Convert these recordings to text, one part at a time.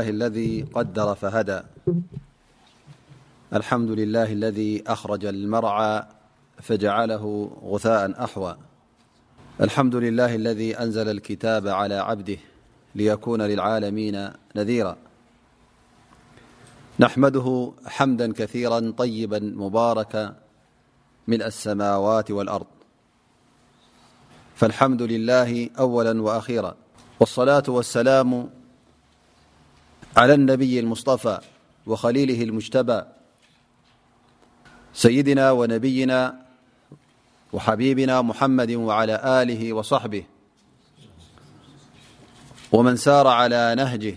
هالذي در فهدىه الذي أرج المرع فجعله غثاء أحوىهالي نزل التاب على عبده ليكونللعالمين نيرانحمده حمداكثيرا طبامباركمالسموات والأرض فالحمد لله أولا وأخرا والصلاة والسلام على النبي المصطفى وخليله المجتبا سيدنا ونبينا وحبيبنا محمد وعلى آله وصحبه ومن سار على نهجه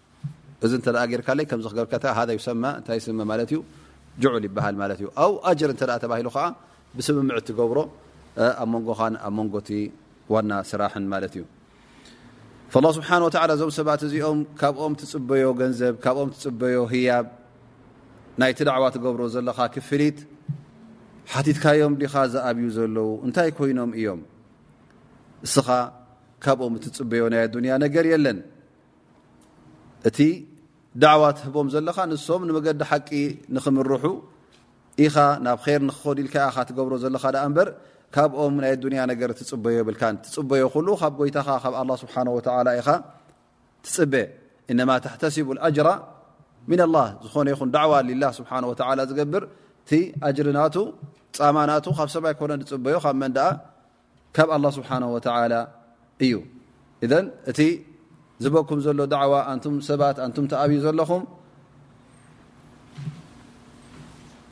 እዚ እንተ ጌርካለይ ከምዚ ክገብርካ ሃ ይሰማ እንታይ ስመ ማለት እዩ ጅዑል ይበሃል ማለት እዩ ኣው ኣጅር እተ ተባሂሉ ከዓ ብስምምዕ እትገብሮ ኣብ መንጎኻን ኣብ መንጎቲ ዋና ስራሕን ማለት እዩ ላ ስብሓን ወላ እዞም ሰባት እዚኦም ካብኦም ትፅበዮ ገንዘብ ካብኦም ትፅበዮ ህያብ ናይቲ ዳዕዋ ትገብሮ ዘለካ ክፍሊት ሓቲትካዮም ዲኻ ዝኣብዩ ዘለዉ እንታይ ኮይኖም እዮም እስኻ ካብኦም እትፅበዮ ናይ ኣዱንያ ነገር የለን እቲ ዳዕዋ ትህቦም ዘለኻ ንሶም ንመገዲ ሓቂ ንክምርሑ ኢኻ ናብ ር ንክኸዱ ኢልካ ኢኻ ትገብሮ ዘለኻ ኣ እበር ካብኦም ናይ ኣዱንያ ነገር ትፅበዮ የብልካ ትፅበዮ ኩሉ ካብ ጎይታኻ ካብ ኣላ ስብሓን ወተላ ኢኻ ትፅበ እነማ ተሕተሲቡ ኣጅራ ምና ላ ዝኾነ ይኹን ዳዕዋ ሊላ ስብሓ ወላ ዝገብር እቲ ኣጅሪ ናቱ ፃማ ናቱ ካብ ሰብ ኣይኮነ ዝፅበዮ ካብ መን ኣ ካብ ኣላ ስብሓን ወተላ እዩ እን እቲ ዝበኩም ዘሎ ዳዕዋ ኣንቱም ሰባት ኣንቱም ተኣብዩ ዘለኹም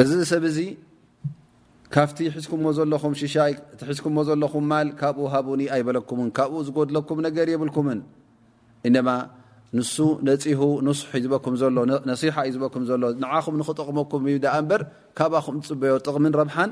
እዚ ሰብ እዚ ካብቲ ሒዝኩምዎ ዘለኹም ሽሻይ እቲ ሒዝኩምዎ ዘለኹም ማል ካብኡ ሃቡኒ ኣይበለኩምን ካብኡ ዝጎድለኩም ነገር የብልኩምን እነማ ንሱ ነፂሁ ንሱ ሒዝበኩም ዘሎ ነስሓ እዩ ዝበኩም ዘሎ ንዓኹም ንክጠቕመኩም እዩ ዳኣ እምበር ካባኹም ዝፅበዮ ጥቕምን ረብሓን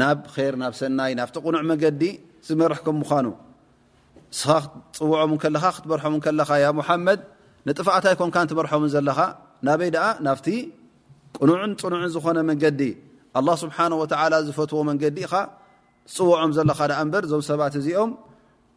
ናብ ር ናብ ሰናይ ናብቲ ቕኑዕ መገዲ ዝመርሕ ከም ምኑ እስኻ ክትፅውዖም ከለኻ ክትበርሖም ከለኻ ያ ሙሓመድ ንጥፍኣት ኣይኮንካ ትበርሖም ዘለኻ ናበይ ደኣ ናብቲ ቅኑዕን ፅኑዕን ዝኾነ መንገዲ ኣላ ስብሓን ወተላ ዝፈትዎ መንገዲ ኢኻ ትፅውዖም ዘለኻ ደኣ እምበር እዞም ሰባት እዚኦም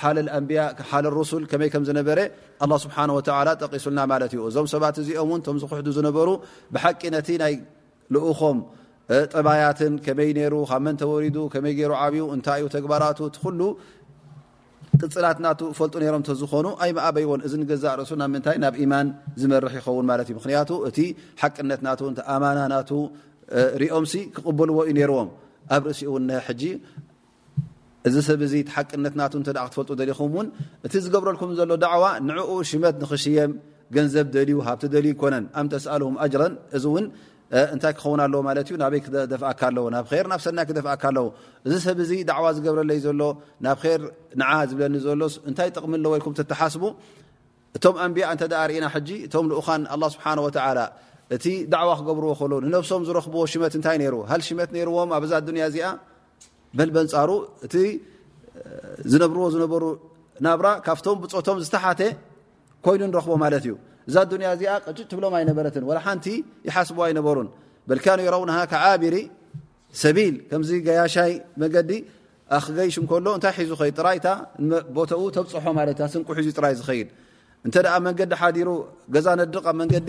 ሓል ኣንያ ሓል ሩሱል ከመይ ከም ዝነበረ ኣ ስብሓ ወ ጠቂሱልና ማለት እዩ እዞም ሰባት እዚኦም ውን ቶም ዝክሕዱ ዝነበሩ ብሓቂ ነቲ ናይ ልኡኾም ጠባያትን ከመይ ነይሩ ካብ መን ተወሪዱ ከመይ ገይሩ ዓብዩ እንታይ እዩ ተግባራቱ እቲ ኩሉ ቅፅላት ናቱ ፈልጡ ነሮም ተዝኾኑ ኣይ መኣበይዎን እዚ ንገዛእ ርእሱ ናብ ምንታይ ናብ ኢማን ዝመርሕ ይኸውን ማለት እዩ ምክንያቱ እቲ ሓቅነት ናቱ እ ኣማና ናቱ ሪኦምሲ ክቕበልዎ እዩ ነርዎም ኣብ ርእሲኡ ውን ሕጂ እዚ ሰብ እዚ እቲ ሓቅነት ናቱ እንተ ክትፈልጡ ደሊኹም እውን እቲ ዝገብረልኩም ዘሎ ዳዕዋ ንዕኡ ሽመት ንኽሽየም ገንዘብ ደልዩ ሃብቲ ደልዩ ኣይኮነን ኣም ተስኣልሁም ኣጅረን እዚ እውን እንታይ ክኸውን ኣለዎ ማለት እዩ ናበይ ክደፍኣካ ኣለዎ ናብ ር ናብ ሰናይ ክደፍኣካ ኣለዎ እዚ ሰብ እዚ ዳዕዋ ዝገብረለይ ዘሎ ናብ ር ንዓ ዝብለኒ ዘሎስ እንታይ ጥቕሚ ኣለዎ ኢልኩም ተተሓስቡ እቶም ኣንቢያ እንተ ርእና ሕጂ እቶም ልኡኻን ኣላ ስብሓን ወተዓላ እቲ ዳዕዋ ክገብርዎ ከሎ ንነብሶም ዝረኽብዎ ሽመት እንታይ ነይሩ ሃል ሽመት ነይርዎም ኣብዛ ኣዱንያ እዚኣ በል በንፃሩ እቲ ዝነብርዎ ዝነበሩ ናብራ ካብቶም ብፆቶም ዝተሓተ ኮይኑ ንረኽቦ ማለት እዩ እዛ ዱንያ እዚኣ ቅጭጭ ትብሎም ኣይነበረትን ወላ ሓንቲ ይሓስቡ ኣይነበሩን በልካኑ የረውናሃ ከዓቢሪ ሰቢል ከምዚ ገያሻይ መገዲ ኣክገይሽ እንከሎ እንታይ ሒዙ ኸይ ጥራይታ ቦተኡ ተብፅሖ ማለት እያ ስንቁ ሒዙ ጥራይ ዝኸይድ እንተ ደኣ መንገዲ ሓዲሩ ገዛ ነድቕ ኣብ መንገዲ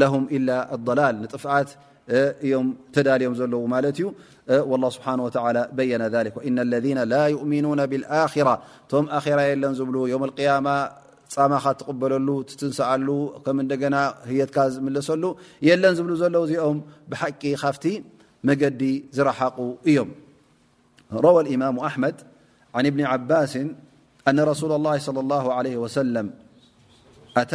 ለሁም ኢላ ኣላል ንጥፍኣት እዮም ተዳልዮም ዘለዉ ማለት እዩ ላ ስብሓን ወተላ በየነ ሊክ ወእነ ለذነ ላ ዩእምኑና ብልኣራ እቶም ኣራ የለን ዝብሉ ዮም ቅያማ ፃማኻ ትቕበለሉ ትትንስኣሉ ከም እንደገና ህየትካ ዝምለሰሉ የለን ዝብሉ ዘለዉ እዚኦም ብሓቂ ካብቲ መገዲ ዝረሓቑ እዮም ረዋ ልእማሙ ኣሕመድ ን እብኒ ዓባስን ኣነ ረሱላ ላ ለ ለ ወሰለም ኣታ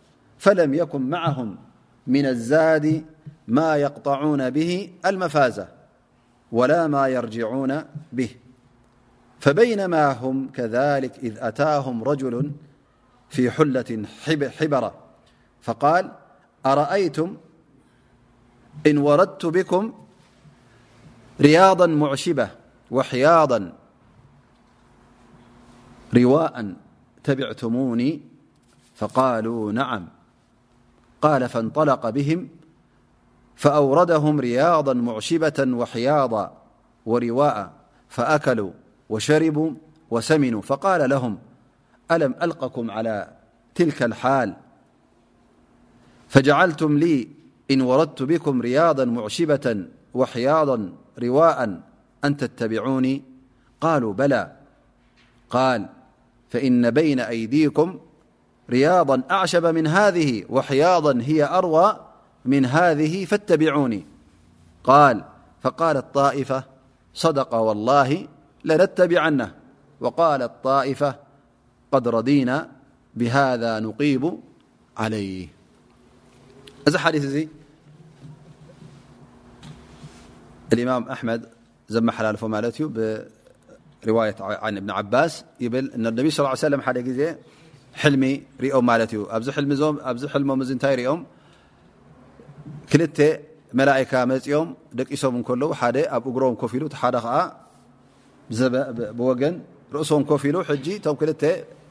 فلم يكن معهم من الزاد ما يقطعون به المفازة ولا ما يرجعون به فبينما هم كذلك إذ أتاهم رجل في حلة حبرة فقال أرأيتم إن وردت بكم ضاشارواء تبعوني فقالو نقال فنطله فأوردهم رياضا معشبة وحياضا ورواء فأكلوا وشربوا وسمنوا فقال لهم ألم ألقكم على تلك الحال فجعلتم لي إن وردت بكم رياضا معشبة وحياضا رواء أن تتبعوني قالوا بلا قال فإن بين أيديكم رياضا أعشب من هذه وحياضا هي أروى من هذه فاتبعوني قال فقالت طائفة صدق والله لنتبعنه وقالت طائفة قد ردينا بهذا نقيب عليه الامم حمድ ዘመሓላልፎ ማለት እዩ ብሪዋየት ን እብን ዓባስ ይብል ነቢ ስ ሰለም ሓደ ግዜ ሕልሚ ሪኦም ማለት እዩ ኣብዚ ኣብዚ ሕልሞም እዚ እንታይ ሪኦም ክልተ መላእካ መፂኦም ደቂሶም እንከለዉ ሓደ ኣብ እግሮም ኮፍ ኢሉ ሓደ ከዓ ብወገን ርእሶም ኮፍ ኢሉ ሕጂ እቶም ክልተ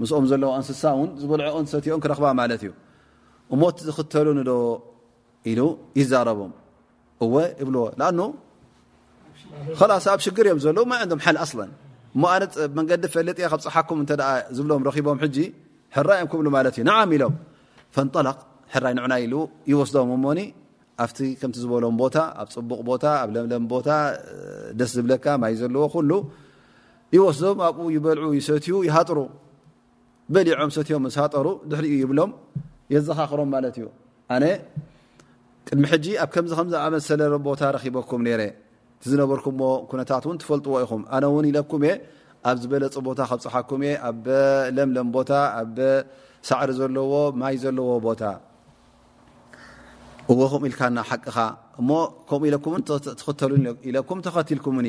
ምስኦም ዘለዋ እንስሳ ን ዝበልዖኦን ሰትኦን ክረክባ ማለት እዩ እሞት ዝክተሉኒ ዶ ኢሉ ይዛረቦም እወ ይብልዎ ኣ ላስ ኣብ ሽግር እዮም ዘለዉ ማይ ም ሓል ኣስለን እሞ ኣነ መንገዲ ፈልጥ እየ ካብ ፀሓኩም እተ ዝብሎም ረኪቦም ሕጂ ሕራ እዮም ክብሉ ማለት እዩ ንዓም ኢሎም ፈንጠላቅ ሕራይ ንዕና ኢሉ ይወስዶም እሞኒ ኣብቲ ከምቲ ዝበሎም ቦታ ኣብ ፅቡቅ ቦታ ኣብ ለምለም ቦታ ደስ ዝብለካ ማይ ዘለዎ ኩሉ ይወስዶም ኣብኡ ይበልዑ ይሰትዩ ይሃጥሩ በሊዖም ሰትዮም ምስ ሃጠሩ ድሕሪኡ ይብሎም የዘኻኽሮም ማለት እዩ ኣነ ቅድሚ ሕጂ ኣብ ከምዚ ከምዚ ኣመሰለ ቦታ ረኺበኩም ነረ ዝነበርኩሞ ኩነታት እውን ትፈልጥዎ ኢኹም ኣነ እውን ኢለኩም እየ ኣብ ዝበለፅ ቦታ ከብፅሓኩም እየ ኣብ ለምለም ቦታ ኣብ ሳዕሪ ዘለዎ ማይ ዘለዎ ቦታ እዎ ከምኡ ኢልካና ሓቅኻ እሞ ከምኡ ኢለኩም ትኽተሉ ኢለኩም ተኸትልኩምኒ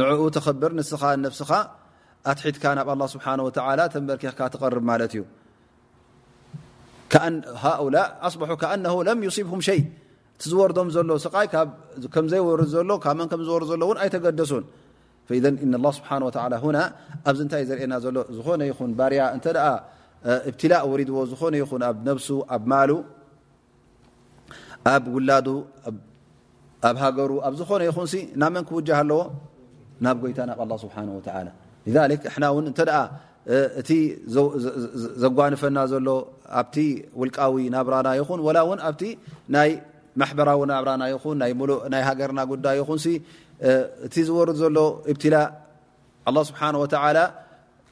ንዕኡ ተኽብር ንስኻ ነብስኻ ኣትሒትካ ናብ ኣላ ስብሓን ወተላ ተንበርኪኽካ ትቐርብ ማለት እዩ ሃኡላእ ኣስበሑ ከኣነ ለም ዩስብኩም ሸይ እቲ ዝወርዶም ዘሎ ስቃይ ከምዘይወርድ ዘሎ ካብ መን ከምዝወርድ ዘሎ እውን ኣይተገደሱን ላ ስብሓ ወላ ሁና ኣብዚ እንታይ ዘርእየና ዘሎ ዝኾነ ይኹን ባርያ እንተ እብትላእ ወሪድዎ ዝኾነ ይኹን ኣብ ነብሱ ኣብ ማሉ ኣብ ውላዱ ኣብ ሃገሩ ኣብ ዝኾነ ይኹን ናብ መን ክውጃ ኣለዎ ናብ ጎይታ ናብ ኣ ስብሓ ሕና ውን እተ እቲ ዘጓንፈና ዘሎ ኣብቲ ውልቃዊ ናብራና ይኹን ላ ውን ኣብቲ ናይ ማሕበራዊ ናብራና ይኹን ናይ ሃገርና ጉዳይ ይኹን እቲ ዝወርድ ዘሎ እብትላ ስብሓ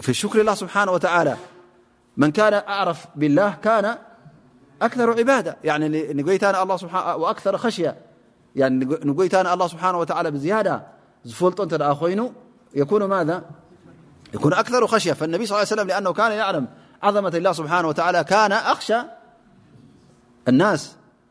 فيشكر الله سبحانه وتعالى من كان أعرف بالله كان أكثر عبادةتان الله سبحانه وتعالى بزيادة فلنخين ماكون أكثر خشي فالنبي ل لي وسم لأنه كان يعلم عظمة الله سبحانه وتعالىكان أخشى الناس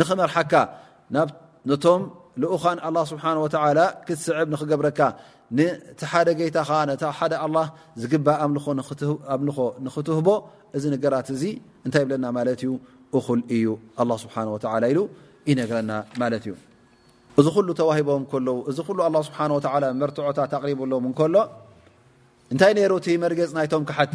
ንኽመርሓካ ናብ ነቶም ልኡኻን ኣላ ስብሓን ወተላ ክትስዕብ ንኽገብረካ ነቲ ሓደ ገይታኻ ነ ሓደ ኣላ ዝግባ ኣምልኾ ንኽትህቦ እዚ ነገራት እዚ እንታይ ይብለና ማለት እዩ እኹል እዩ ኣላ ስብሓን ወተላ ኢሉ ይነግረና ማለት እዩ እዚ ኩሉ ተዋሂቦም ከለዉ እዚ ኩሉ ኣላ ስብሓን ወተላ መርትዖታት ኣቕሪቡሎም እንከሎ እንታይ ነይሩ እቲ መርገፅ ናይቶም ክሓቲ